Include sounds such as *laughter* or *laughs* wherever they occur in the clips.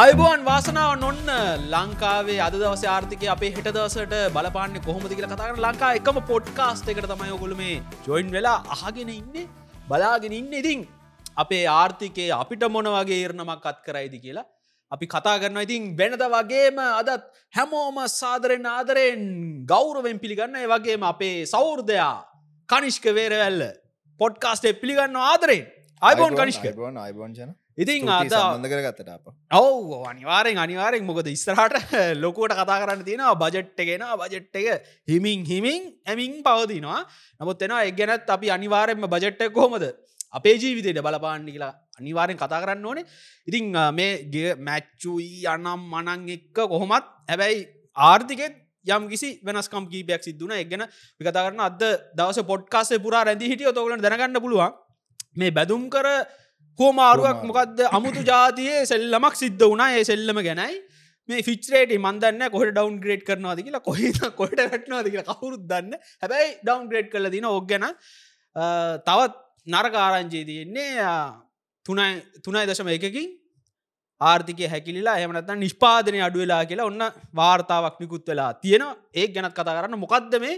අයිබෝන් වාසනාව නොන්න ලංකාවේ අද දවස ආර්ථිකය අපේ හෙට දවසට බලපාන්න කොහොමද කියලා කතාරන ලංකා එකම පොඩ්කාස්ට එකට තමයි ඔගොල මේ ජොයින් වෙලා අහගෙන ඉන්න බලාගෙන ඉන්න. ඉතින් අපේ ආර්ථිකය අපිට මොන වගේ ඉරණමක් අත් කරයිදි කියලා අපි කතා කරන්න ඉතින් වෙනද වගේම අදත් හැමෝම සාදරෙන් ආදරයෙන් ගෞරවෙන් පිළිගන්න ඒ වගේම අපේ සෞර්ධයා කනිෂ්ක වේරවැල්ල පොඩ්කාස්ටේ පිළිගන්න ආදරෙන්. අයිබෝන් කනිෂ්ක. අයිබෝන් ජන ඉතින් අද අප ඔව අනිවාරෙන් අනිවාරෙන් මොකද ඉස්තරහට *laughs* ලොකුවට කතා කරන්න තියෙනවා බජට්ටගෙන බජට් එක හිමින් හිමින් ඇමින් පවතිනවා. නමුත් එෙන එක් ගැනත් අපි අනිවාරෙන්ම බජට්ට කොහොමද? අපේ ජීවිතයට බලපාන්න කියලා අනිවාරෙන් කතා කරන්න ඕනේ. ඉතිං මේගේ මැච්චුයි අනම් මනං එක්ක කොහොමත් හැබැයි ආර්ථිකෙත් යම් කිසි වෙනස්කම් කීපයක් සිදුන එක්ගෙන විකතා කරන අද දවස පොඩ්කාසේ පුරා රැදි හිටිය තොගලට දැනගන්න පුළුවන්. මේ බැදුම් කර කෝමාරුවක් මොකක්ද අමුතු ජාතියේ සෙල්ලමක් සිද්ධ වුණා. ඒ සෙල්ලම ගැනයි මේ ෆිච්රේට මන්දන්න කොහ ඩවන් ග්‍රේඩ් කරනවාද කියලා කොහෙ කොට වැටනවාද කියලා කවුරුත් දන්න හැබැයි ඩවන් ග්‍රේඩ් කල දින ඔක්ගැන තවත් නරකාරංචේ තියෙන්නේ තුනයි තුනයි දශම එකකින් ආර්ථික හැකිලිලා එහමනත් නිෂ්පාදනය අඩුවෙලා කියලා ඔන්න වාර්තාවක් නිකුත් වෙලා තියෙනවා. ඒ ගැනත් කතා කරන්න මොකක්ද මේ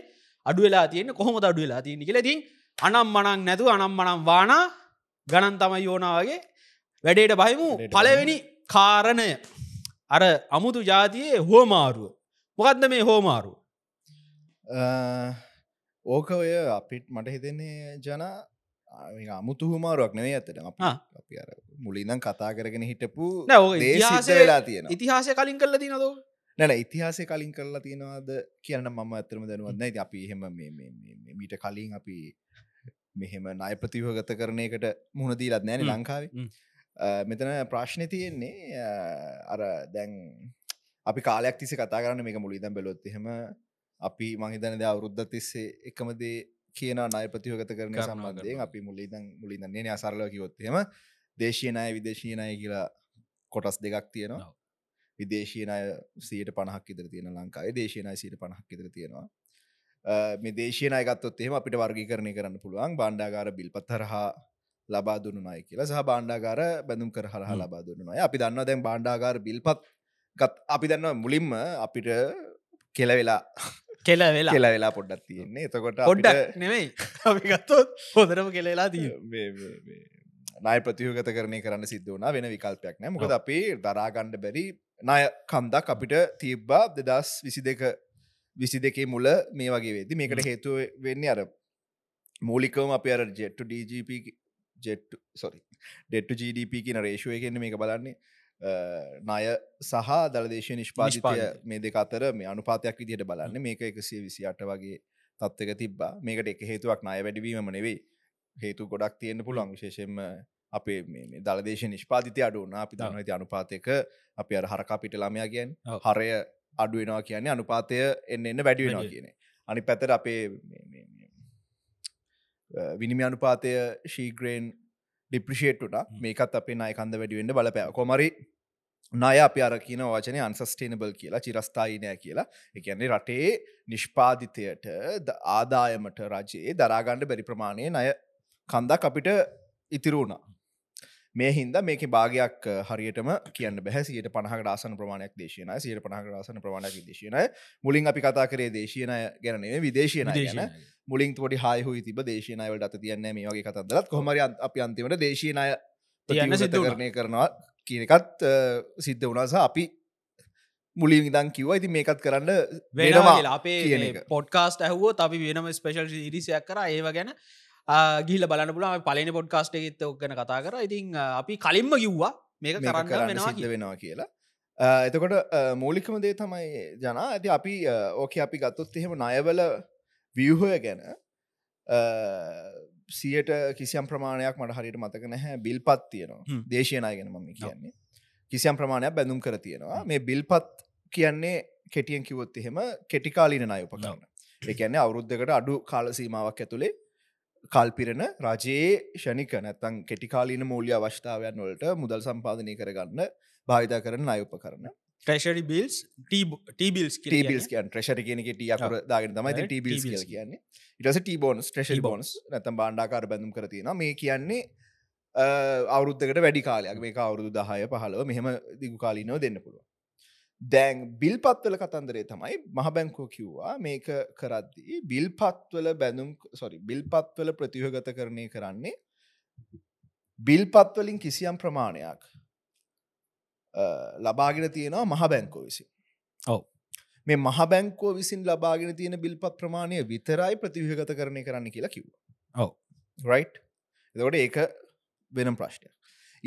අඩුවෙලා තියෙන කොහොම අඩුවෙලා තියෙන කියලතින් අනම් මනක් නැතු අනම් මනම් වානා ගණන් තමයි යෝනාවගේ වැඩේට බහිමු. පලවෙනි කාරණය. අර අමුතු ජාතියේ හෝමාරුව මොකක්ද මේ හෝමාරුව ඕක ඔය අපිට මට හිතෙන්නේ ජන අමුතු හුමාරුවක් නෙවේ ඇතට අප අර මුලින්දම් කතා කරගෙන හිටපු වෙලා තියෙන ඉතිහාසය කලින් කල්ල තිනද නැන ඉතිහාසය කලින් කරලා තියෙනවාද කියන්න මම ඇතරම දැනුවන්න ඇති අපි එහෙම මීට කලින් අපි මෙහෙම නය ප්‍රතිවගත කරනයකට මුහුණදීලත් නෑන ලංකාවේ. මෙතන ප්‍රශ්නය තියෙන්නේ අර දැන් අපි කාලයක් තිසි කතා කරන්න මේක මුලිදම් බැලොත් එහෙම අපි මහිතනද අවුරුද්ධ තිස්සේ එකමදේ කියන නය ප්‍රතිවගත කරන සම්බන්ධයෙන්. අපි මුලිදන් මුලිදන්නේ අසරල කිවොත්හෙම දේශීනය විදේශීනය කියලා කොටස් දෙකක් තියෙනවා. විදේශීනය සීට පණහක් ඉදර තියෙන ලංකායි දේශීනය සීට පණහක් ඉදර තියෙනවා මේ දේශයනය ගත්තොත් එහෙම අපිට වර්ගි කරණය කරන්න පුළුවන්. බණ්ඩාගාර බිල්පත් හරහා ලබා දුන්නනයි කියලා. සහ බණ්ඩාගාර බැඳුම් කර හරහා ලබා දුන්නනයි අපි දන්න දැන් බණ්ඩාගාර බිල්පත් ගත් අපි දන්න මුලින්ම අපිට කෙලවෙලා කෙල වෙලා කෙල වෙලා පොඩ්ඩක් තියෙන්නේ. එතකොට පොඩ්ඩක් නෙවෙයි අපි ගත්තොත් හොදරම කෙලලා තිය නය ප්‍රතියෝගත කරණය කරන්න සිද්ධ වනා වෙන විකල්පයක් නෑ මොකද අපි දරාගණ්ඩ බැරි නය කන්දක් අපිට තිබ්බා. දෙදස් විසි දෙක විසි දෙකේ මුල මේ වගේ වෙදි මේකට හේතුව වෙන්නේ අර මූලිකවම අප අර ජෙට්ටු DGP ජෙට් සොරි ඩෙට්ටු GDP කියන රේෂුව එකෙන්නේ මේක බලන්නේ. ණය සහ දළදේශය නිෂ්පාතිපය මේ දෙක අතර මේ අනුපාතයක් විදිහට බලන්න. මේක එකසේ විසි අට වගේ තත්වක තිබ්බා. මේකට එක හේතුවක් ණය වැඩිවීම නෙවෙයි. හේතු ගොඩක් තියෙන්න්න පුළුවන්. විශේෂෙන්ම අපේ දළදේශ නිෂ්පාතිතය අඩුවන අපි දන්න ඇති අනුපාතයක අපි අර හරකා පිට ළමයා ගැන් හරය අඩුවෙනවා කියන්නේ අනුපාතය එන්න එන්න වැඩිවෙනවා කියන අනි පැතර අපේ විනිමි අනුපාතය ශීග්‍රේන් ඩිප්‍රිෂේට්ට මේකත් අපේ නයකන්ද වැඩිවෙන්න බලපෑ කොමරි නය අපි අර කියන වචනය අන්සස්ටේනබල් කියලා චිරස්ථායිනය කියලා. එකන්නේ රටේ නිෂ්පාධිතයට ආදායමට රජයේ දරාගණ්ඩ බැරි ප්‍රමාණය නය කන්දක් අපිට ඉතිරුණා මේ හින්ද මේක භාගයක් හරියටම කියන්න බැහැ සියට පණහක ඩාසන ප්‍රමාණයක් දේශයනය සියට පණහක ඩාසන ප්‍රමාණයක් දේශයනය මුලින් අපි කතා කරේ දේශයනය ගැනේ විදේශයනය ගැන. මුලින් තොට හයහු තිබ දේශයනයවලට අත තියන්න මේ වගේ කතදලත් කොමර අපි අන්තිමට දේශයනය තියන්න සිත කරණය කරනවා කියනකත් සිද්ධ වුණස අපි මුලින් ඉදන් කිව ඉති මේකත් කරන්න වෙනවා අපේ පොඩ්කාස්ට ඇහුවෝ අපි වෙනම ස්පේශල් ඉරිසියක් කර. ඒව ගැන ගිල බලන්න පුලා පලන පොඩ්කාස්ට එකෙත් ඔක්ගන කතා කර. ඉතින් අපි කලින්ම කිව්වා මේක කරන්න සිද්ධ වෙනවා කියලා. එතකොට මූලිකම දේ තමයි ජනා. ඇති අපි ඕක අපි ගත්තොත් එහෙම නයවල වියහය ගැන සියට කිසියම් ප්‍රමාණයක් මට හරියට මතක නැහැ. බිල්පත් තියෙනවා. දේශයනය ගැන මම කියන්නේ. කිසියම් ප්‍රමාණයක් බැඳුම් කර තියෙනවා. මේ බිල්පත් කියන්නේ කෙටියෙන් කිවොත් එහෙම කෙටිකාලීන නය උපකරන්න එකන්නේ අවුරුද්ධකට අඩු කාලසීමාවක් ඇතුළේ කල්පිරණ රජයේ ෂණික නැත්තං කෙටිකාලීන මූල්‍ය අවශ්ථාවයන් වලට මුදල් සම්පාධනය කරගන්න භාවිතා කරන අයුප කරන ට්‍රේෂරි බිල්ස් ටීබිල්ස් ටීබිල්ස් කියන් ට්‍රේෂරි කියන ටිය අර දාගෙන තමයි ටීබිල්ස් කියල කියන්නේ. ඉටස ටීබෝන්ස් ට්‍රේෂරි බෝන්ස් නැතම් බාණ්ඩාකාර බැඳම් කරතින මේ කියන්නේ අවුරුද්ධකට වැඩි කාලයක්. මේ අවුරුදු දහය පහලව මෙහෙම දිගු කාලිනව දෙන්න පුළුව දැන් බිල්පත්වල කතන්දරේ තමයි මහ බැංකෝ කිව්වා මේක කරද්දී බිල්පත්වල බැඳුම් සොරි බිල්පත්වල ප්‍රතිහගත කරණය කරන්නේ බිල්පත්වලින් කිසියම් ප්‍රමාණයක් ලබාගෙන තියෙනවා මහ බැංකෝ විසි ඔව්. මේ මහ බැංකෝ විසින් ලබාගෙන තියෙන බිල්පත් ප්‍රමාණය විතරයි ප්‍රතිවිහගත කරණය කරන්න කියලා කිව්ව ඔව්. රයි් එතකොට ඒක වෙනම් ප්‍රශ්නයක්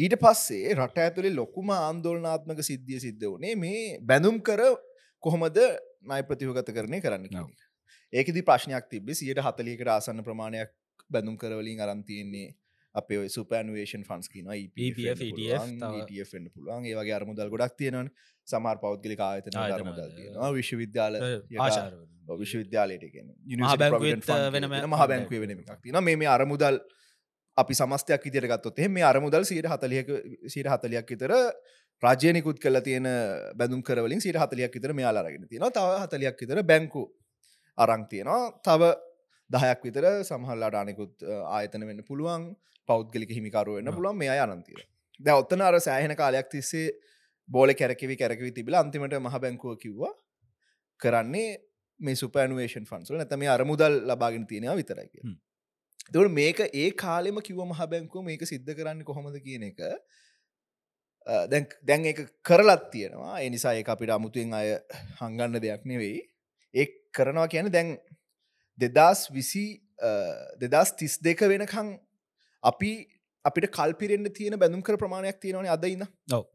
ඊට පස්සේ රට ඇතුළේ ලොකුම ආන්දෝලනාත්මක සිද්ධිය සිද්ධ වනේ මේ බැඳුම් කර කොහොමද නයි ප්‍රතිවගත කරණය කරන්න. ඒකදි ප්‍රශ්නයක් තිබේ සියට හතලියකට ආසන්න ප්‍රමාණයක් බැඳුම් කරවලින් අරන්තියන්නේ අපේ සුපනවේෂන් ෆන්ස් කියන පුළුවන් ඒවගේ අරමුදල් ගොඩක් තියෙනවන. සමාර පෞද්ගලි ආයතන අරමුදල්. තියෙනවා. විශ්වවිද්‍යාල විශ්වවිද්‍යාලයට ගෙන මහ බැංකුව වෙන තින මේ අරමුදල් අපි සමස්තයක් ඉදිර ගත්තොත් එහෙම මේ අරමුදල් සීට හතලියක සීට හතලයක් විතර රාජ්‍යනිකුත් කල තියෙන බැඳුම් කරවලින් සීට හතලයක් විතර මෙයාලාරගෙන තියෙන තව හතලයක් විතර බැංකු අරං තියෙනවා. තව දහයක් විතර සමහල්ලාට අනෙකුත් ආයතන වෙන්න පුළුවන්. පෞද්ගලික හිමිකරුව වෙන්න ආ. පුළුවන්. මේ අනන්තිර ද ඔත්තන අර සෑහෙන කාලයක් තිස්සේ බෝල කැරකිවි කැරකිවි තිබිල අන්තිමට මහ බැංකුව කිව්වා කරන්නේ මේ සුපෑනුවේෂන් ෆන්සුල නැත මේ අරමුදල් ලබාගෙන තියෙනවා විතරයි තුට මේක ඒ කාලෙම කිව මහ බැංකුව මේක සිද්ධ කරන්න කොහොමද කියන එක දැන් ඒක කරලත් තියෙනවා. එනිසා ඒ අපිට අමුතුවෙන් අය හංගන්න දෙයක් නෙවෙයි. ඒ කරනවා කියන දැන් දෙදස් විසි දෙදස් තිස් දෙක වෙනකං අපි අපිට කල්පිරෙන්න්න තියෙන බැඳුම් කර ප්‍රමාණයක් තියෙනවන අදඉන්න ඔව්.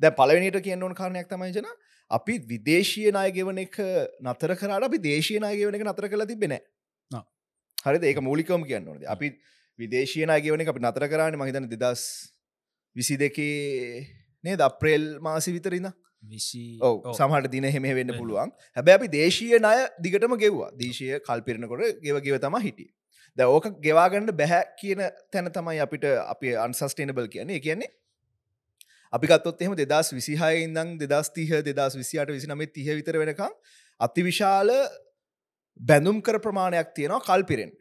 දැ පලවෙනිට කියන්න ඕන කාරණයක් තමයි ජන අපි විදේශය නාය ගෙවන එක නතර කරට අපි දේශය නාය ගෙවන එක නතර කළ තිබෙන ආ. හරි ඒක මූලිකම කියන්න ඕනද අපි විදේශය නාය ගෙවන අපි නතර කරන්න මහිතන දෙදස් විසි දෙකේ නේ ද අප්‍රේල් මාසි විතරන්න ඔව. සමහට දින හෙම වෙන්න. පුළුවන්. හැබැ අපි දේශය ණය දිගටම ගෙව්වා. දේශය කල්පිරණකොට ගෙව ගෙව තම හිටිය. ද ඕක ගෙවාගන්න බැහැ කියන තැන තමයි අපිට අපි අන්සස්ටේනබල් කියන්නේ. කියන්නේ අපි ගත්තොත් එහෙම දෙදස් විසිහය ඉදං දෙදස් තිහ දෙදස් විසිට විසි නමේ තිහ විතර වෙනකම් අතිවිශාල බැඳුම් කර ප්‍රමාණයක් තියෙනවා කල්පිරෙන්.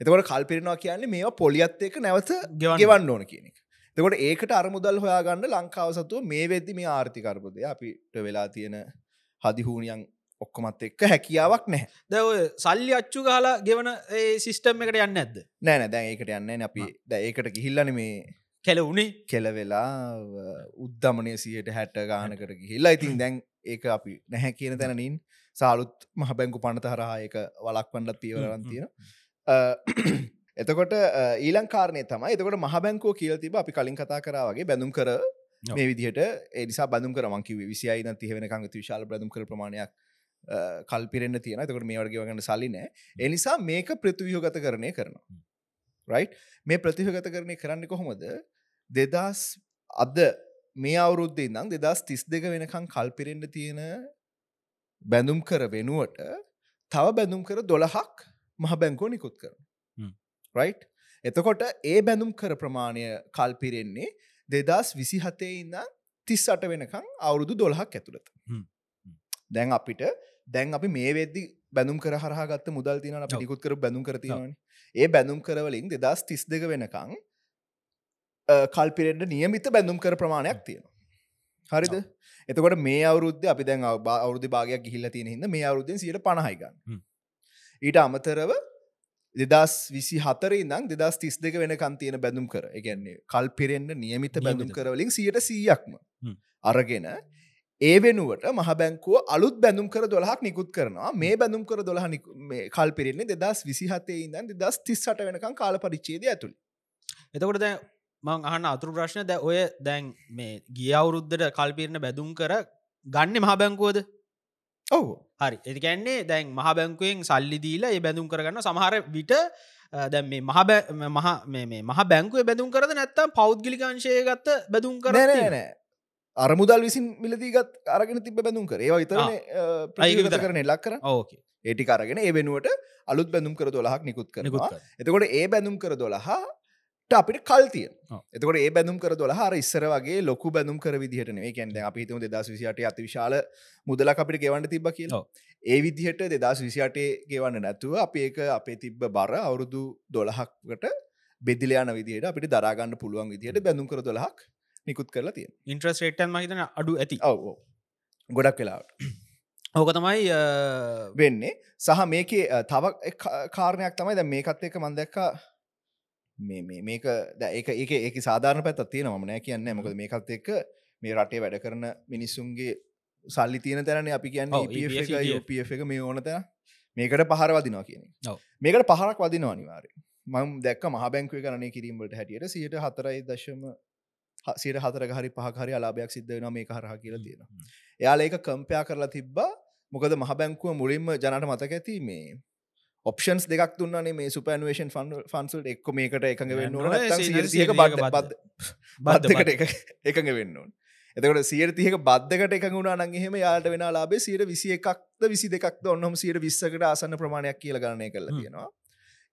එතකොට කල්පිරෙනවා කියන්නේ මේවා පොලියත් එක නැවත ගෙවන්න. ඕන කියන එක. තකොට ඒකට අරමුදල් හොයාගන්න ලංකාව සතුව මේ වෙද්දි මේ ආර්ථිකර්බදය අපිට වෙලා තියෙන හදිහූනියන් ඔක්කොමත් එක්ක හැකියාවක් නැහැ. දැ ඔය සල්ලි අච්චු කාලා ගෙවන ඒ සිිස්ටම් එකට යන්න ඇද නෑන දැන් ඒකට යන්න අපි ද ඒකට ගිහිල්ලන මේ කෙල උනේ කෙලවෙලා උද්ධමනය සියට හැට්ට ගානකට ගිහිල්ලා. ඉතින් දැන් ඒක අපි නැහැ කියන තැනනින් සාලුත් මහ බැංකු පනත හරහා එක වලක් වන්නත් පියවරන් තියෙන එතකොට ඊලං කාරණය තමයි එතකොට මහ බැංකෝ කියල තිබ අපි කලින් කතා කරා වගේ බැඳුම් කර මේ විදිහට. එනිසා බඳුම් කරමකිව විසියි න තියවෙනකං විශාල බැඳුම් කර ප්‍රමාණයක් කල්පිරෙන්න්න තියෙන තකට මේ වර්ග වගන්න සලි නෑ එනිසා මේක ප්‍රතිවියෝගත කරණය කරනවා රයි් මේ ප්‍රතිහගත කරණය කරන්න කොහොමද? දෙදස් අද මේ අවුරුද්දේ නම් දෙදස් තිස් දෙක වෙනකං කල්පිරෙන්ට තියෙන බැඳුම් කර වෙනුවට තව බැඳුම් කර දොළහක් මහ බැංකෝ නිකුත් කරන. රයි් එතකොට ඒ බැඳුම් කර ප්‍රමාණය කල්පිරෙන්නේ දෙදස් විසි හතේ ඉන්න තිස් අට වෙනකං අවුරුදු දොළහක් ඇතුළත. දැන් අපිට දැන් අපි මේ වෙද්දි බැඳුම් කර හරහගත්ත මුදල් තින අප. නිකුත් කර බැඳුම් කරතිවන ඒ බැඳුම් කරවලින් දෙදස් තිස් දෙක වෙනකං කල්පිරෙන්ට නියමිත බැඳුම් කර ප්‍රමාණයක් තියෙනවා හරිද. එතකොට මේ අවුද්ධ අපි දැන් අව- බා- අවුරුදු භාගයක් ගිහිල්ල තියෙන හිද මේ අවුරුද්ධෙන් සියට පණහයිගන්න. ඊට අමතරව දෙදස් විසි හතර ඉදම් දෙදස් තිස් දෙක වෙනකන් තියෙන බැඳුම් කර එකන්නේ කල්පිරෙන්න්න නියමිත බැඳුම්. කරවලින් සියට සීයක්ම. අරගෙන ඒ වෙනුවට මහ බැංකුව අලුත් බැඳුම් කර දොලහක් නිකුත් කරනවා. මේ බැඳුම් කර දොලහ කල්පිරෙන්නේ දෙදස් විසිහතේ ඉදන් දෙදස් තිස්සට වෙනකම් කාල පරිච්චේද ඇතුළ. එතකොට දැ මං අහන්න අතුරු ප්‍රශ්න. දැ ඔය දැන් මේ ගිය අවුරුද්ධට කල්පිරණ බැදුම් කර ගන්න මහ බැංකුවද? ඔහු හරි. එතිකැන්නේ දැන් මහ බැංකුවෙන් සල්ලි දීලා ඒ බැඳුම් කරගන්න සමහර විට දැන් මේ මහ මහ මේ මේ මහ බැංකුව බැඳුම් කරද නැත්තම් පෞද්ගලිකංශය ගත්ත බැදුම් කර නෑ අරමුදල් විසින් මිලදීගත් අරගෙන තිබ බැඳුම් කර ඒවා විතරන විතරයි. කරන එල්ලක් කර ඕකේ ඒටි කරගෙන ඒ වෙනුවට අලුත් බැඳුම් කර දොලහක් නිකුත් කරනවා කර. එතකොට ඒ බැඳුම් කර දොලහට අපිට කල්තිය. එතකොට ඒ බැඳුම් කර දොලහර ඉස්සර වගේ ලොකු බැඳුම් කර විදිහට නේ කැන්ද අපි හිතම දෙදස් විසිට අති විශාල මුදලක් අපිට ගෙවන්න තිබ කියලා. ඒ විදිහට දෙදස් විසිටේ ගෙවන්න නැතුව අප ඒක අපේ තිබ්බ බර අවුරුදු දොළහක්කට බෙදිලයාන විදිහයට අපිට දරාගන්න පුළුවන් විදිහයට බැඳුම් කර දොලහක් නිකුත් කරලා තියෙන ඉන්ට්‍රස් රේටන් මහිතන අඩු ඇති. ඔව ගොඩක් වෙලාට ඕක තමයි වෙන්නේ. සහ මේකේ තව එක් කාරණයක් තමයි දැ මේකත් එක මන්දැක්ක මේ මේක ද ඒක ඒක සාධාරණ පැත් තියෙන මනෑ කියන්න. මොකද මේකත් එක්ක මේ රටේ වැඩ කරන මිනිස්සුන්ගේ සල්ලි තියෙන තැන අපි කියන්න ඔව්, EPF EPF එක එක. එක මේ ඕන තැන. මේකට පහර වදිනවා කියන. මේකට පහරක් වදිනවා අනිවාරය මං දැක් මහ බැංකුව කරන කිරීමට හැටියට සියට හතරයි දශම සියට හතර හරි පහහරි අලාභයක් සිද්ධ වෙන මේ හරහ කියලා තියෙන. එයාල ඒක කම්පයා කරලා තිබ්බා මොකද මහ බැංකුව මුලින්ම ජනට මතක ඇති මේ ඔප්ෂන්ස් දෙක් දුන්නනේ මේ සුපන්වේෂන් ෆන්සල් එක්ක මේකට එකඟ වෙන්න ඕන වෙන්න ඕනේ, නැත්නම් සීයට 130ක සීයට බද්ධ බද්ධ. බද්ධ බද්ධ බද්ධකට එක එකඟ වෙන්න ඕන එතකට සියට තියක බද්ධකට එක ගුණා නංහෙම යාට වෙන ලාබේ සියට විසි එකක්ද විසි දෙකක්ද ඔන්නම සියට විස්සකට ආසන්න ප්‍රමාණයක් කියල ගණනය කරලා. තියෙනවා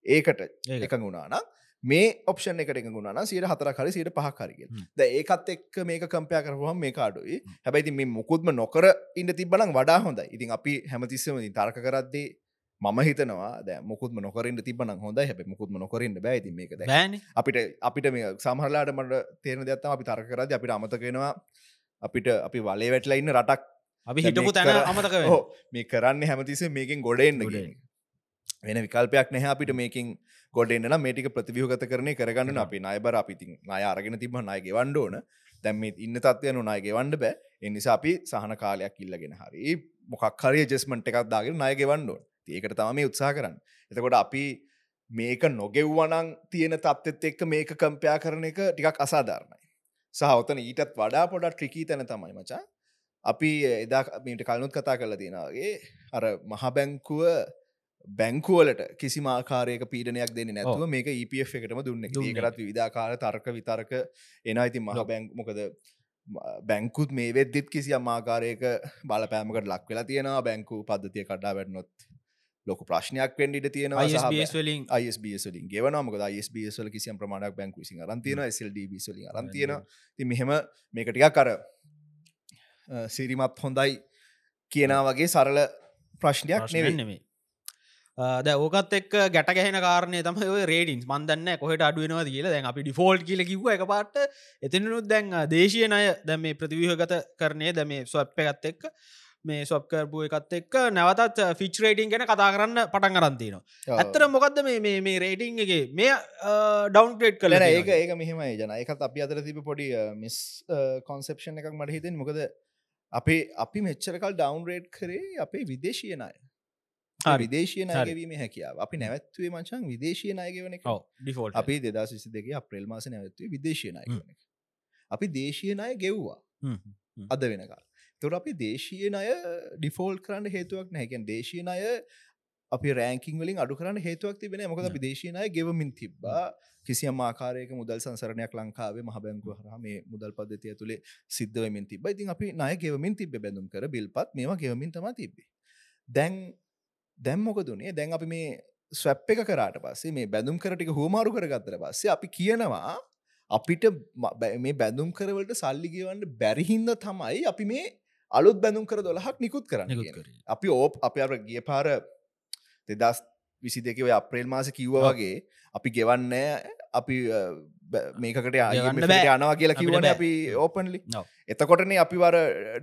ඒකට ඒක. එක ගුණාන මේ ඔප්ෂන් එකට එක ගුණා සියට හතර හරි සියට පහකරග. ද ඒකත් එක් මේක කම්පයා කරහම මේ කාඩුයි. හැබැයිති මේ මුකුත්ම නොකර ඉන්න තිබලන් වඩා හොඳ ඉතින් අපි හැමතිස්සම තර්ක කරද්දේ මම හිතනවා ද මුකුත්ම නොකරන්න තිබන හොඳ හැබ මුකුත්ම නොකරන්න බෑති මේක දැ බෑන. අපිට අපිට මේ සමහරලාට මට තේරන දත්තම අපි තර්ක කරද අපිට අමතකෙනවා අපිට අපි වලේ වැටලා ඉන්න රටක් අපි හිටපු මේ තැන අමතක මේ කරන්න හැමතිස මේකින් ගොඩෙන්න්න. වෙන විකල්පයක් නැහැ අපිට මේකින් ගොඩෙන්න්න මේටික ප්‍රතිවියහගත කරනය කරගන්න අපි නයබර අපිතින් අය අරගෙන තිබ නයගේ වන්ඩෝන දැම ඉන්න තත්වයනු නයගේ වන්ඩ බෑ. එනිසා අපි සහන කාලයක් ඉල්ලගෙන හරි මොකක් හරි ජෙස්මට එකක් දාගෙන නයගේ වන්ඩෝන් ඒකට තම මේ උත්සා කරන්න. එතකොට අපි මේක නොගෙව්වනං තියෙන තත්ත්ත් එක්ක මේක කම්පයා කරන එක ටිකක් අසාධාරණයි. සහවතන ඊටත් වඩා පොඩක් ට්‍රිකී තැන තමයි මචා. අපි එදා මීට කලනුත් කතා කරලා තියෙනගේ අර මහබැංකුව බැංකුවලට කිසි මාකාරයක පීඩනයක් දෙන්න නැතුව මේක EPF එකටම දුන්න. ඒකටත් විධාකාර තර්ක විතරක එන ඉතින් මහ බැංක් මොකද බැංකුත් මේ වෙද්දිත් කිසි අමාකාරයක බලපෑමකට ලක් වෙලා තියෙනවා. බැංකු පද්ධතිය කඩා වැටනොත් ලොක ප්‍රශ්නයක් වෙන්ඩිට තියෙනවා ISBS වලින්. ගෙවනමක ISBS වල කිසියම් ප්‍රමාණක් බැංකු විසින් අරන්තියන SLDB වලින් අරන්තියන ති මෙහෙම මේකටික කර සිරිමත් හොඳයි කියනා වගේ සරල ප්‍රශ්නයක් නෙවෙයි. නෙවේ ද ඕකත් එක් ගැට ගැහෙන කාරණය තම රේඩින්ස් මන්දන්න කොහට අඩුවනවා කියලා. දැන් අපි ඩිෆෝල්් කියල කිව එක පාට එතිනුත් දැන් දේශය අය දැ මේ ප්‍රතිවිහගත කරනය දැ මේ ස්වප් එකත් එක්ක මේ සොප්කරපු එකත් එක්ක නැවතත් ෆිච් රේටිං ගැන කතා කරන්න පටන් කරන්තිනවා ඇත්තර මොකක්ද මේ මේ මේ රේටිං එක? මේ කල කලන ඒක ඒක මෙහෙමයි ජන. එකත් අපි අතර තිබ පොඩි මිස් කොන්සප්ෂන් එකක් මට හිතෙන් මොකද අපේ අපි මෙච්චරකල් ඩවන්රේඩ් කරේ අපේ විදේශයනය. විදේශය. නයගවීම හැකියාව. අපි නැවත්වේ මචන් විදේශය නයගවන ඩිෆෝල්් අපි දෙදස් විසි දෙක අප්‍රේල් මාස නැවත්වේ විදේශය නයගවන එක. අපි දේශය නය ගෙව්වා. අද වෙනකල් තුර අපි දේශීය අය ඩිෆෝල් කරන්න හේතුවක් නැහැකැන් දේශීය අය අපි රෑංකින් වලින් අඩු කරන්න හේතුවක් තිබෙන මොකද අපි දේශීය අය ගෙවමින් තිබ්බා. කිසියම් ආකාරයක මුදල් සංසරණයක් ලංකාවේ මහබැංකුව හරහා මේ මුදල් පද්ධතිය තුළේ සිද්ධවමින් තිබ ඉතින් අපි නය ගෙවමින් තිබ බැඳුම් කර බිල්පත් මේවා ගෙවමින් තම තිබ්බේ. දැන් දැම්මොකදුනේ දැන් අපි මේ ස්වැප් එක කරාට පස්සේ මේ බැඳුම් කරටික හෝමාරු කරගත්තර පස්සේ අපි කියනවා අපිට ම- බැඳුම් කරවලට සල්ලි ගෙවන්න බැරිහින්ද තමයි අපි මේ අලුත් බැඳුම් කර දොලහක් නිකුත් කරන්න. අපි ඕප් අප අර ගිය පාර දෙදස් විසි දෙකව අප්‍රේල් මාස කිව්ව. වගේ අපි ගෙවන්න අපි මේකට. යනවා කියලා කිවන. අපි ඕපන්ලි. එතකොටන අපි වර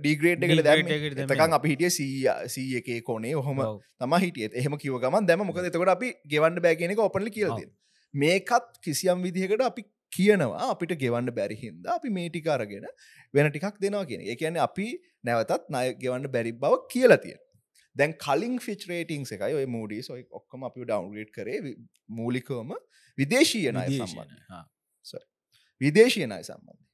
ඩීග්‍රේට් දැම්මේ. එතකන් අපි හිටිය සී එකේ කොනේ. ඔහොම තම හිටිය. එහෙම කිව ගමන් දැම මොකද? එතකොට අපි ගෙවන්න බෑගෙනක ඔපනලි කියලද මේකත් කිසියම් විදිහකට අපි කියනවා. අපිට ගෙවන්න බැරිහින්ද අපි මේටික අරගෙන වෙන ටිකක් දෙනවා කියෙන එකන අපි නැවතත් නය ගෙවන්න බැරි බව කියලා තියෙන දැන් කලින් ෆිච් රේටිං එකයි ඔය මූඩී සොයි ඔක්කම අපි ඩවන්ගේට් කරේ මූලිකවම විදේශීය නය සම්බන්ධ විදේශය නය සම්බන්ධ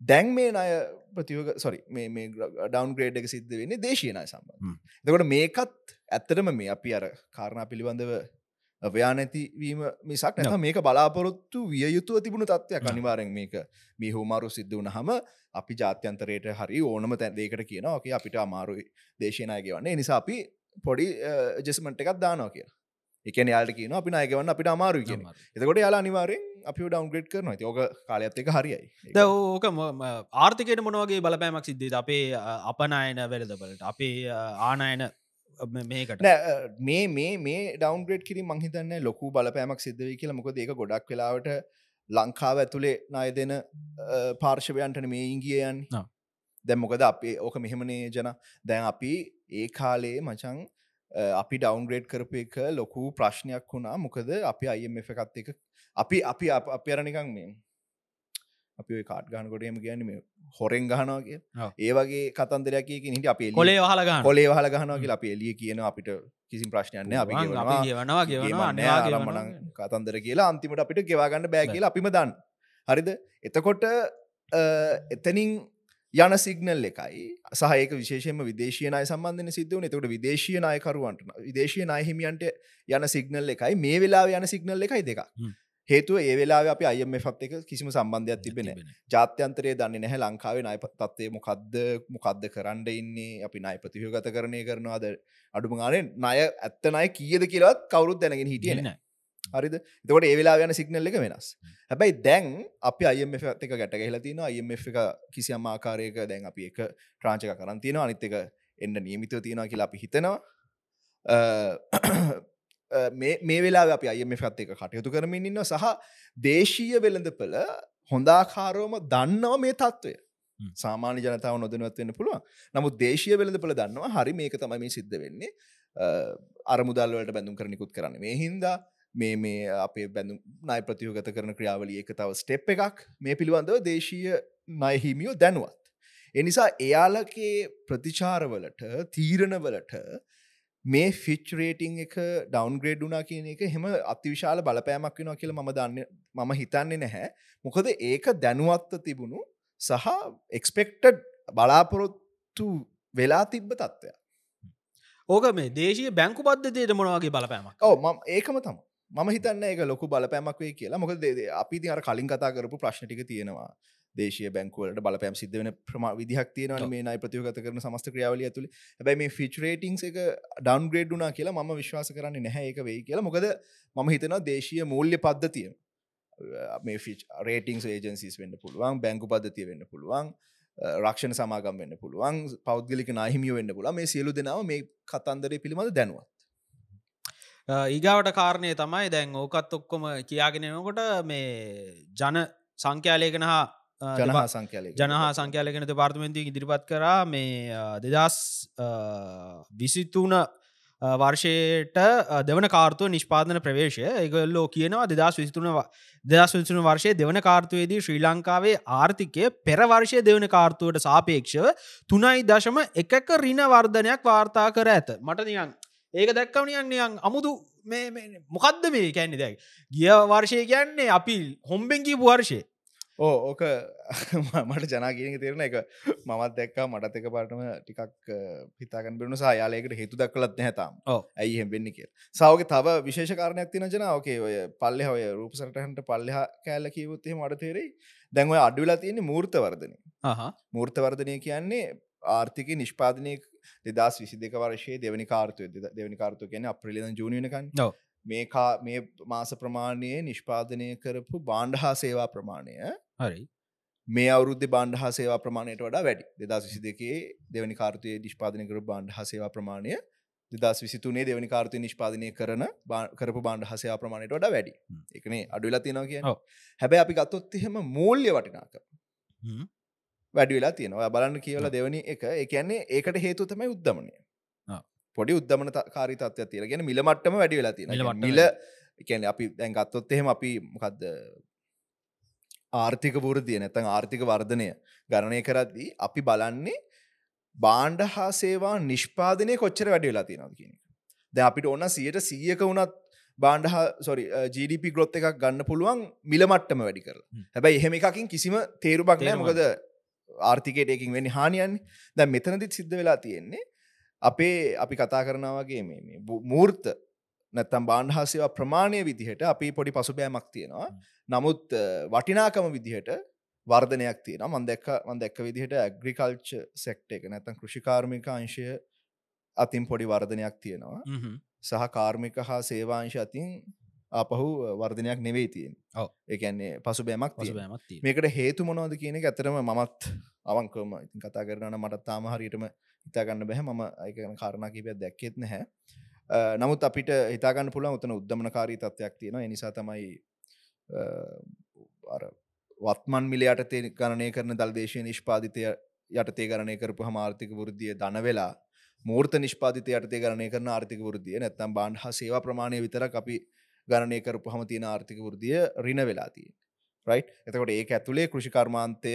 දැන් මේ අය ප්‍රතියෝග සොරි මේ මේ ඩවන් ග්‍රේඩ් එක සිද්ධ වෙන්නේ දේශය නය හ්ම්. සම්බන්ධ දකොට මේකත් ඇත්තටම මේ අපි අර කාරණා පිළිබඳව ව්‍යා නැතිවීම මිසක් නැත මේක බලාපොරොත්තු විය යුතුව තිබුණු තත්වයක් ඔව්. අනිවාරෙන් මේක මේ හෝමාරු සිද්ධ වන හම අපි ජාත්‍යන්තරයට හරි ඕනම තැන්දේකට කියන ඕකේ අපිට අමාරුයි දේශනයගේ වන්නේ නිසා අපි පොඩි ජෙස්මට එකක් දානවා කිය එකන යාට කියන අපි අයගවන්න අපිට අමාරු කියෙන එතකොට යාලා අනිවාරෙන් අපි ඩවන්ග්‍රේඩ් කරන ඕක කාලයත් එක හරියි ද ඕක ආර්ථකයට මොනවගේ බලපෑමක් සිද්ධ අපේ අපනයන වෙලදබලට අපේ ආනයන මේකට. මේ මේ මේ ඩවන්ග්‍රේඩ් කිරි මංහිතන්න ලොකු බලපෑමක් සිද්ධවී කියලා. මොකද ඒක ගොඩක් වෙලාවට ලංකාව ඇතුළේ නාය දෙන පාර්ශවයන්ටන මේ ඉංගියයන්. දැම් මොකද අපේ ඕක මෙහෙමනේ ජන. දැන් අපි ඒ කාලේ මචං අ, අපි ඩවන්ග්‍රේඩ් කරප එක ලොකු ප්‍රශ්නයක් වුණා. මොකද අපි අයම එකත් එක අපි අපි අප අප අරනිකං මේ අපි කාට් ගහනකොටම ගැන මේ හොරෙන් ගහනවාගේ ඔව්. ඒ වගේ කතන්දරයක් හිට අපේ කොලේ වහලගන්න කොලේ වහල ගහනවාගේ අප එලිය කියන අපිට කිසි ප්‍රශ්නයන්න අපි ගෙවනවා. කතන්දර කියලා අන්තිමට අපිට ගෙවාගන්න බෑ කියලා අපිම දන්න. හරිද? එතකොට එතනින් යන සිගනල් එකයි. සහයක විශේෂම විදේශයනය සම්බන්ධන සිද්ධවන එතකට විදේශය නායකරුවන්ට විදේශය නායහිමියන්ට යන සිගනල් එකයි. මේ වෙලා යන සිගනල් එකයි දෙක. හේතුව ඒ වෙලා අප අයම පත් එක කිසිම සම්බන්ධයක් තිබෙන ජාත්‍යන්තරය දන්නේ නැහැ. ලංකාවේ නය තත්වය මොකක්ද මොකක්ද කරන්න ඉන්නේ? අපි නයි ප්‍රතිහගත කරණය කරනවාද? අඩුම ගානේ නය ඇත්ත නය කියද කියලත් කවරුත් දැනගෙන හිටියන. හරිද? එතකොට ඒ වෙලා යන සිගනල් එක වෙනස්. හැබැයි දැන් අපි අයම එක ගැට ගහලතින අයම එක කිසියම් ආකාරයක දැන් අපි එක ට්‍රාංචක කරන් තියෙන අනිත් එක එන්න නියමිතව තියෙනවා කියලා අපි හිතනවා මේ වෙලා අපි අයම එකත් එක කටයුතු කරමින් ඉන්න සහ දේශීය වෙළඳපල හොඳාකාරෝම දන්නව මේ තත්ත්වය. සාමාන්‍ය ජනතාව නොදනවත් වෙන්න පුළුවන්. නමුත් දේශය වෙළඳපල දන්නවා. හරි මේක තමයි මේ සිද්ධ වෙන්නේ. අරමුදල්වලට බැඳුම් කරනිකුත් කරන්න මේ හින්දා. මේ මේ අපේ බැඳු නයි ප්‍රතියෝගත කරන ක්‍රියාවලිය එක තව ස්ටෙප් එකක් මේ පිළිබඳව දේශීය නයහිමියෝ දැනුවත්. එනිසා එයාලගේ ප්‍රතිචාරවලට තීරණවලට මේ ෆිච් රේටිං එක ඩවන්ග්‍රේඩ් වනා කියන එක හෙම අතිවිශාල බලපෑමක් වෙනවා කියල ම දන්න මම හිතන්නේ නැහැ. මොකද ඒක දැනුවත්ව තිබුණු සහ එක්ස්පෙක්ටඩ් බලාපොරොත්තු වෙලා තිබ්බ තත්ත්වය ඕක මේ දේශය බැංකු පද්ධතියට මොනවගේ බලපෑමක්? ම ඒකම තම මම හිතන්න එක ලොකු බලපෑමක් වේ කියලා. මොකද දේ අපි අර කලින් කතා කරපු ප්‍රශ්නටික තියෙනවා දේශය බැංකුවලට බලපෑම් සිද්ධ වෙන ප්‍රම විදිහක් තියෙනවා ඔව්. මේ නයි ප්‍රතියෝගත කරන සමස්ත ක්‍රියාවලිය තුළ හැබැයි මේ ෆිච් රේටිං එක ඩවන්ග්‍රේඩ් වනා කියලා ම විශ්වාස කරන්නේ නැහැ. එක වෙයි කියලා. මොකද මම හිතනවා දේශය මූල්‍ය පද්ධතිය. මේ ෆිච් රේටිං ඒජන්සිස් වෙන්න පුළුවන් බැංකු පද්ධතිය වෙන්න පුළුවන් රක්ෂණ සමාගම් වෙන්න පුළුවන් පෞද්ගලික නාහිමිය වෙන්න පුලා මේ සියලු දෙනාව මේ කතන්දරය පිළිබඳ දැනුවත්. ඊගාවට කාරණය තමයි දැන් ඕකත් ඔක්කොම කියාගෙනනකොට මේ ජන සංඛ්‍යාලයකන හා ජනහා සංඛ්‍යාලය ජනහා සංඛ්‍යාලකන දෙපාර්තමෙන්තිය ඉදිරිපත් කරා මේ දෙදස් විසිතුන වර්ෂයට දෙවන කාර්තුව නිෂ්පාදන ප්‍රවේශය. එකගොල්ලෝ කියනවා දෙදස් විසිතුන දෙදස් විසිතුන වර්ෂය දෙවන කාර්තුවේදී ශ්‍රී ලංකාවේ ආර්ථිකය පෙරවර්ෂය දෙවන කාර්තුවට සාපේක්ෂව තුනයි දශම එකක රින වර්ධනයක් වාර්තා කර ඇත. මට නියන් ඒක දැක්කවනියන් නියන් අමුතු මොකක්ද මේ කැන්නේ දැක් ගිය වර්ෂය කියන්නේ අපි හොම්බෙන්කී වර්ෂය ඕ ඕක *laughs* මට ජනාගීනක තෙරෙන එක මමත් දැක්කා මටත් එක පාටම ටිකක් පිතාගන් බෙනු සයාලයකට හේතු දක්කලත් නැහතාම් ඔව්. ඇයි හෙම්බෙන්නේ කිය සවගේ තව විශේෂකාරණයක් තින ජන. ඕකේ ඔය පල්ලෙ ඔය රූපසටහන්ට පල්ලෙහ කෑල්ල කිවොත්තේ මට තේරෙයි. දැන්ව අඩුවෙලා තියෙන්නේ මූර්තවර්ධනය මූර්තවර්ධනය කියන්නේ ආර්ථික නිෂ්පාදනය දෙදස් විසි දෙක වර්ෂයේ දෙවනි කාර්තුව දෙවනි කාර්තුව කියන අප්‍රලින ජූනියනකන් ඔව්. මේ මේ මාස ප්‍රමාණයේ නිෂ්පාදනය කරපු බාණ්ඩ හා සේවා ප්‍රමාණය හරි මේ අවුද්ධ බාණ්ඩ හා සේවා ප්‍රමාණයට වඩා වැඩි දෙදස් විසි දෙකේ දෙවනි කාර්තය නිෂ්පාදනය කර බාණ්ඩ හා සේවා ප්‍රමාණය දෙදස් විසිතුනේ දෙවනි කාර්තය නිෂ්පාදනය කරන කරපු බාණ්ඩ හසයා ප්‍රමාණයට වඩා වැඩි. එකනේ අඩුවෙලා තියෙනවා කිය. හැබැයි අපි ගත්තොත් එහෙම මූල්‍ය වටිනාක. වැඩි වෙලා තියෙනවා බලන්න කියවල ඔව්. දෙවනි එක එකන්නේ ඒකට හේතු තමයි උද්දමනය. පොඩි උද්දමන කාරි තත්වය තියෙන ගැන මිල මට්ටම වැඩි වෙලා තියෙන මිල එකැන අපි දැන් ගත්තොත් එහෙම අපි මොකක්ද ආර්ථික පුරදිය නැතන් ආර්ථික වර්ධනය ගණනය කරද්දී අපි බලන්නේ බාණ්ඩ හා සේවා නිෂ්පාදනය කොච්චර වැඩි වෙලා තියෙනද කියන. දැන් අපිට ඕන්න සියයට සීයක වුණත් බාණ්ඩ සොරි ජීඩප ග්‍රොත් එකක් ගන්න පුළුවන් මිල මට්ටම වැඩි කරලා. හැබැයි එහෙම එකකින් කිසිම තේරුබක් නෑ මොකද ආර්ථිකයට එකින් වෙනි හානියන්නේ. දැ මෙතනදිත් සිද්ධ වෙලා තියෙන්නේ අපේ අපි කතා කරනවාගේ මේ මූර්ත නැත්තම් බාණ්හාසේවා ප්‍රමාණය විදිහට අපි පොඩි පසුබෑමක් තියෙනවා. නමුත් වටිනාකම විදිහට වර්ධනයක් තියෙන මන් දැක්ක මන් දැක්ක විදිහට ඇග්‍රිකල්ච් සෙක්ට එක නැතන් කෘෂිකාර්මික අංශය අතින් පොඩි වර්ධනයක් තියෙනවා. සහ කාර්මික හා සේවාංශ අතින් ආපහු වර්ධනයක් නෙවෙයි තියෙන් ඔව්. එකන්නේ පසු බෑමක් තියෙනවා. මේකට හේතු මොනවද කියන ඇතරම මමත් අවංකම ඉතින් කතා කරන මටත් තාම හරියටම හිතාගන්න බැහැ. මම අයකන කාරණ කිපයක් දැක්කෙත් නැහැ. නමුත් අපිට හිතාගන්න පුළන් උතන උද්දමනකාරී තත්වයක් තියෙන එනිසා තමයි වත්මන් මිලයට තේ ගණනය කරන දල්දේශය නිෂ්පාධිතය යටතේ ගණනය කරපු හමාර්ථික වෘද්ධිය දන වෙලා මූර්ත නිෂ්පාධිත යටතේ ගණනය කරන ආර්ථික වෘද්ධිය නැත්තම් බාන්් හ සේවා ප්‍රමාණය විතර අපි ගණනය කරපු හම තියෙන ආර්ථික වෘද්ධිය රින වෙලා තිය රයි් එතකොට ඒ ඇතුළේ කෘෂිකර්මාන්තය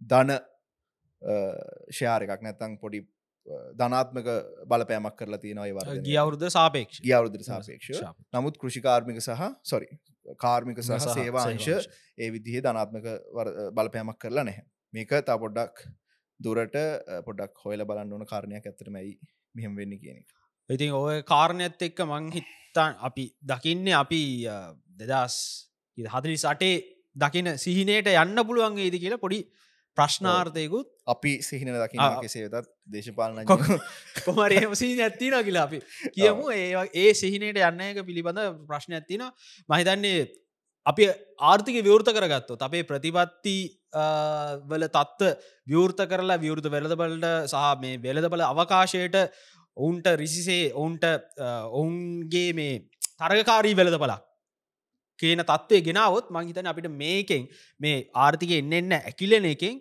දන ශයාර එකක් නැත්තං පොඩි ධනාත්මක බලපෑමක් කරලා තියෙනවයි වර ගිය අවුරුද්ධ සාපේක්ෂ ගියවරුදර සාපේක්ෂ නමුත් කෘෂිකාර්මික සහ සොරි කාර්මික සහ සේවාංශ. ඒ විදිහ ධනාත්මක බලපෑමක් කරලා නැහැ. මේක තා පොඩ්ඩක් දුරට පොඩක් හොයල බලන්න ඕන කාරණයක් ඇතරමයි මෙහෙම වෙන්න කියන එක ඉතින් ඔය කාරණයත් එක්ක මං හිත්තන් අපි දකින්නේ අපි දෙදස් හදලි සටේ දකින සිහිනයට යන්න පුළුවන් ඒද කියලා පොඩි ප්‍රශ්නාර්ථයකුත් අපි සිහින දකින ආ. කෙසේ වෙතත් දේශපාලන කො- කොමර එහමසී ඇත්තින කියලා අපි කියමු. ඒ ඒ සිහිනයට යන්න එක පිළිබඳ ප්‍රශ්න ඇත්තින මහිතන්නේ අපි ආර්ථික විවෘත කරගත්තොත් අපේ ප්‍රතිපත්ති වල තත්ත්ව විවෘත කරලා විවෘත වෙලදබලට සහ මේ වෙලදබල අවකාශයට ඔවුන්ට රිසිසේ ඔවුන්ට ඔවුන්ගේ මේ තරගකාරී වෙලද පලක් කියන තත්වය ගෙනාවොත් මංහිතන අපිට මේකෙන් මේ ආර්ථික එන්න එන්න ඇකිලෙන එකෙන්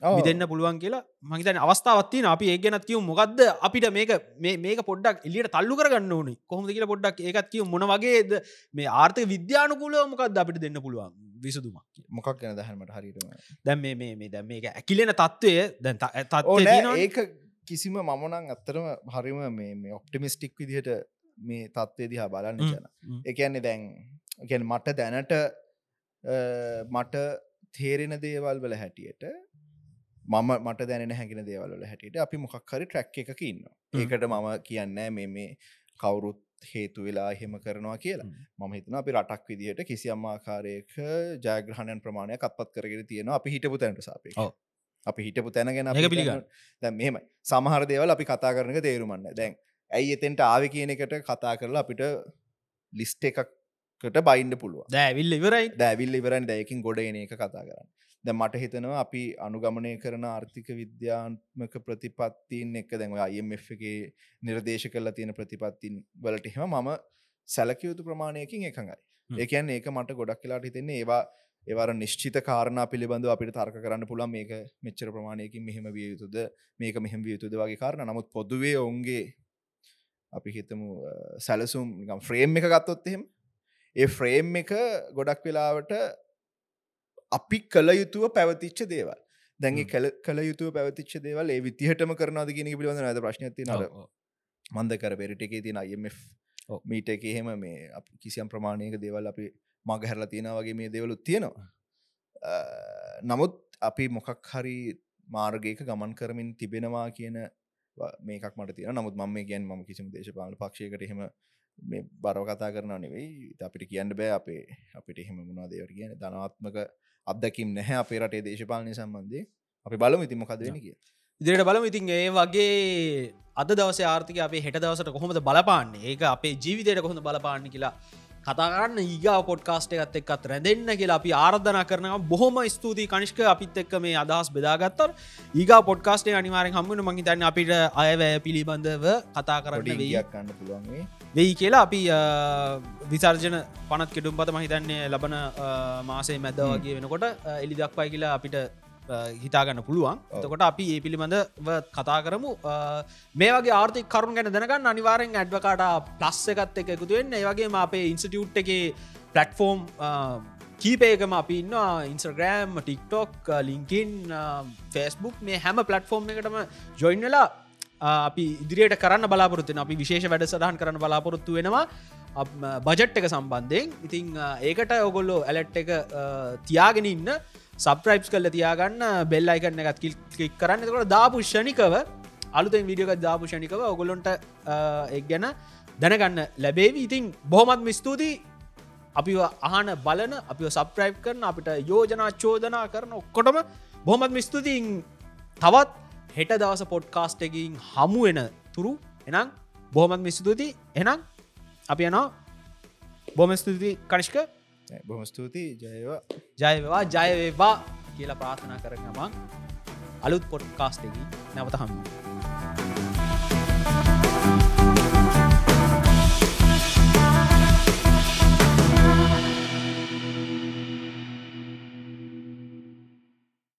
විදන්න පුළුවන් කියලා මහිතන අවස්ථාවත්තින අපි ඒ ගැනත් කිය මොකක්ද අපිට මේක මේ මේක පොඩ්ඩක් එලියට තල්ලු කරගන්න ඕනේ. කොහොම කියල පොඩ්ඩක් ඒකත් කිය මොන වගේද? මේ ආර්ථක විද්‍යානුකූලව මොකක්ද අපිට දෙන්න පුළුවන් විසදුමක් මොකක් ගැන දහනමට හරිටම දැම් මේ දැම් මේක ඇකිලෙන තත්ත්වය දැන් තත්ත්වය. ඒක කිසිම මමනං අත්තරම හරිම මේ ඔප්ටිමිස්ටික් විදිහට මේ තත්ත්වය දිහා බලන්න ජන. එකන්නේ දැන් ගැන මට දැනට මට තේරෙන දේවල් වල හැටියට මම මට දැන හැකින දේවල්ල හැටියට අපි මොකක් හරි ට්‍රැක් එකක ඉන්න හ්ම්. ඒකට මම කියන්න මේ මේ කවුරුත් හේතු වෙලා එහෙම කරනවා කියලා හ්ම්. මම හිතන අපි රටක් විදිහට කිසියම් ආකාරයක ජයග්‍රහණයන් ප්‍රමාණයක් අත්පත් කරගෙන තියෙනවා අපි හිටපු තැනට සාපේ. අපි හිටපු තැන ගැන ඒක පිළිගන්න. මෙම සමහර දේවල් අපි කතා කරනක තේරුමන්න දැන් ඇයි එතෙන්ට ආව කියන එකට කතා කරලා අපිට ලිස්ට එකකට බයින්ඩ පුළුව දෑවිල්ල ඉවරයි. දැවිල් ඉවරන්. දැයකින් ගොඩ එන එක කතා කරන්න. ද මට හිතනවා අපි අනුගමනය කරන ආර්ථික විද්‍යාත්මක ප්‍රතිපත්තින් එක දැන්ව අයMF එකගේ නිර්දේශ කරලා තියෙන ප්‍රතිපත්තින් වලට එහෙම මම සැලකයුතු ප්‍රමාණයකින් එකඟයි. ඒකන් ඒක මට ගොඩක් කියලාට හිතෙන්නේ ඒවා ඒවර නිශ්චිත කාරණ පිළිබඳ අපිට තර්ක කරන්න පුළන් මේක මෙච්චර ප්‍රමාණයකින් මෙහෙම විය යුතුද මේක මෙහෙම විය යුතුද වගේ කාරණ නමුත් පොදුවේ ඔවුන්ගේ අපි හිතමු සැලසුම් ෆ්‍රේම් එක ගත්තොත් එහෙම ඒ ෆ්‍රේම් එක ගොඩක් වෙලාවට අපි කළ යුතුව පැවතිච්ච දේවල් දැන්ගේ. කළ කළ යුතුව පැවතිච්ච දේවල් ඒ විදිහටම කරනද කියන පිළිබඳ ඇද ප්‍රශ්නති ඔව්. මන්ද කර පෙරිට එකේ IMF ඔව්. මීට එක එහෙම මේ කිසියම් ප්‍රමාණයක දේවල් අපි මග හැරලා තියෙන වගේ මේ දෙවලුත් තියෙනවා. අ, නමුත් අපි මොකක් හරි මාර්ගයක ගමන් කරමින් තිබෙනවා කියන ව- මේකක් මට තියෙන නමුත් මම මේ ගැන් ම කිසිම දේශපාල පක්ෂයකට එහෙම මේ බරව කතා කරන නෙවෙයි. ඉතින් අපිට කියන්න බෑ අපේ අපිට එහෙම මුණා දේවට කියන ධනාත්මක අත්දැකිම් නැහැ අපේ රටේ දේශපාලනය සම්බන්ධය අපි බලමු ඉතින් මොකද වෙන කිය ඉදිරියට බලම. ඉතින් ඒ වගේ අද දවස ආර්ථික අපේ හෙට දවසට කොහොමද බලපාන්නේ? ඒක අපේ ජීවිතයට කොහොඳ බලපාන්න කියලා කතාගන්න ඒගා පොඩ්කාස්ට එකත් එක්කත් රැඳෙන්න්න කියලා අපි ආර්ධන කරන බොහොම ස්තුතියි. කනිෂ්ක අපිත් එක්ක මේ අදහස් බෙදාගත්තර ඒගා පොඩ්කාස්ටේ අනිවාරෙන් හම්මන මහි තන්න අපිට අයවැය පිළිබඳව කතා ඩියක් කන්න පුළුවන්ේ වෙයි. කියලා අපි විසර්ජන පනත් කෙඩුම් පත මහිතන්නේ ලබන මාසේ මැද වගේ වෙනකොට එලි දක්වයි කියලා අපිට හිතාගන්න පුළුවන්. එතකොට අපි ඒ පිළිබඳව කතා කරමු. අ, මේ වගේ ආර්ථික කරුණ ගැන දැනගන්න අනිවාරෙන් ඇඩ්වකාට ප්ලස් එකත් එක එකතුවෙන්න ඒවගේ අපේ ඉන්ස්ටියුට් එක පලට්ෆෝර්ම් කීපේකම අපි ඉන්න ඉන්ස්ග්‍රෑම් ටික්ටොක් ලිංකින් ෆෙස්බුක් මේ හැම පලට්ෆෝර්ම් එකටම ජොයින් වෙලා අපි ඉදිරියට කරන්න බලාපොරත්තුන අපි විශේෂ වැඩ සටහන් කරන්න බලාපොරොත්තු වෙනවා. බජට් එක සම්බන්ධයෙන්. ඉතිං ඒකට ඔගොල්ලෝ ඇලට් එක තියාගෙන ඉන්න සබ්‍රයිප්ස් කල්ල තියාගන්න බෙල් අයිකන්න එකත් කිල් කරන්න. කොට දාපු ෂණිකව අලුතෙන් විඩියක දාපු ෂණිකව ඔගොලොන්ට එක් ගැන දැනගන්න ලැබේවි. ඉතින් බොහොමත්ම ස්තුතියි. අපි අහන බලන අපි සප්‍රයිප් කරන අපිට යෝජනා චෝදනා කරන ඔක්කොටම බොහොමත්ම ස්තුතියින්. තවත් හෙට දවස පොඩ්කාස්ට එකින් හමුවෙන තුරු. එනම් බොහොමත් මිස්තුති එනම් අපි යනවා. බොම ස්තුති කනිෂ්ක. බොහම ස්තුතියි. ජයවා ජයවා ජයවේවා කියලා ප්‍රාථනා කරගමන් අලුත් පොඩ් කාස්ටකි නැවත හම්ම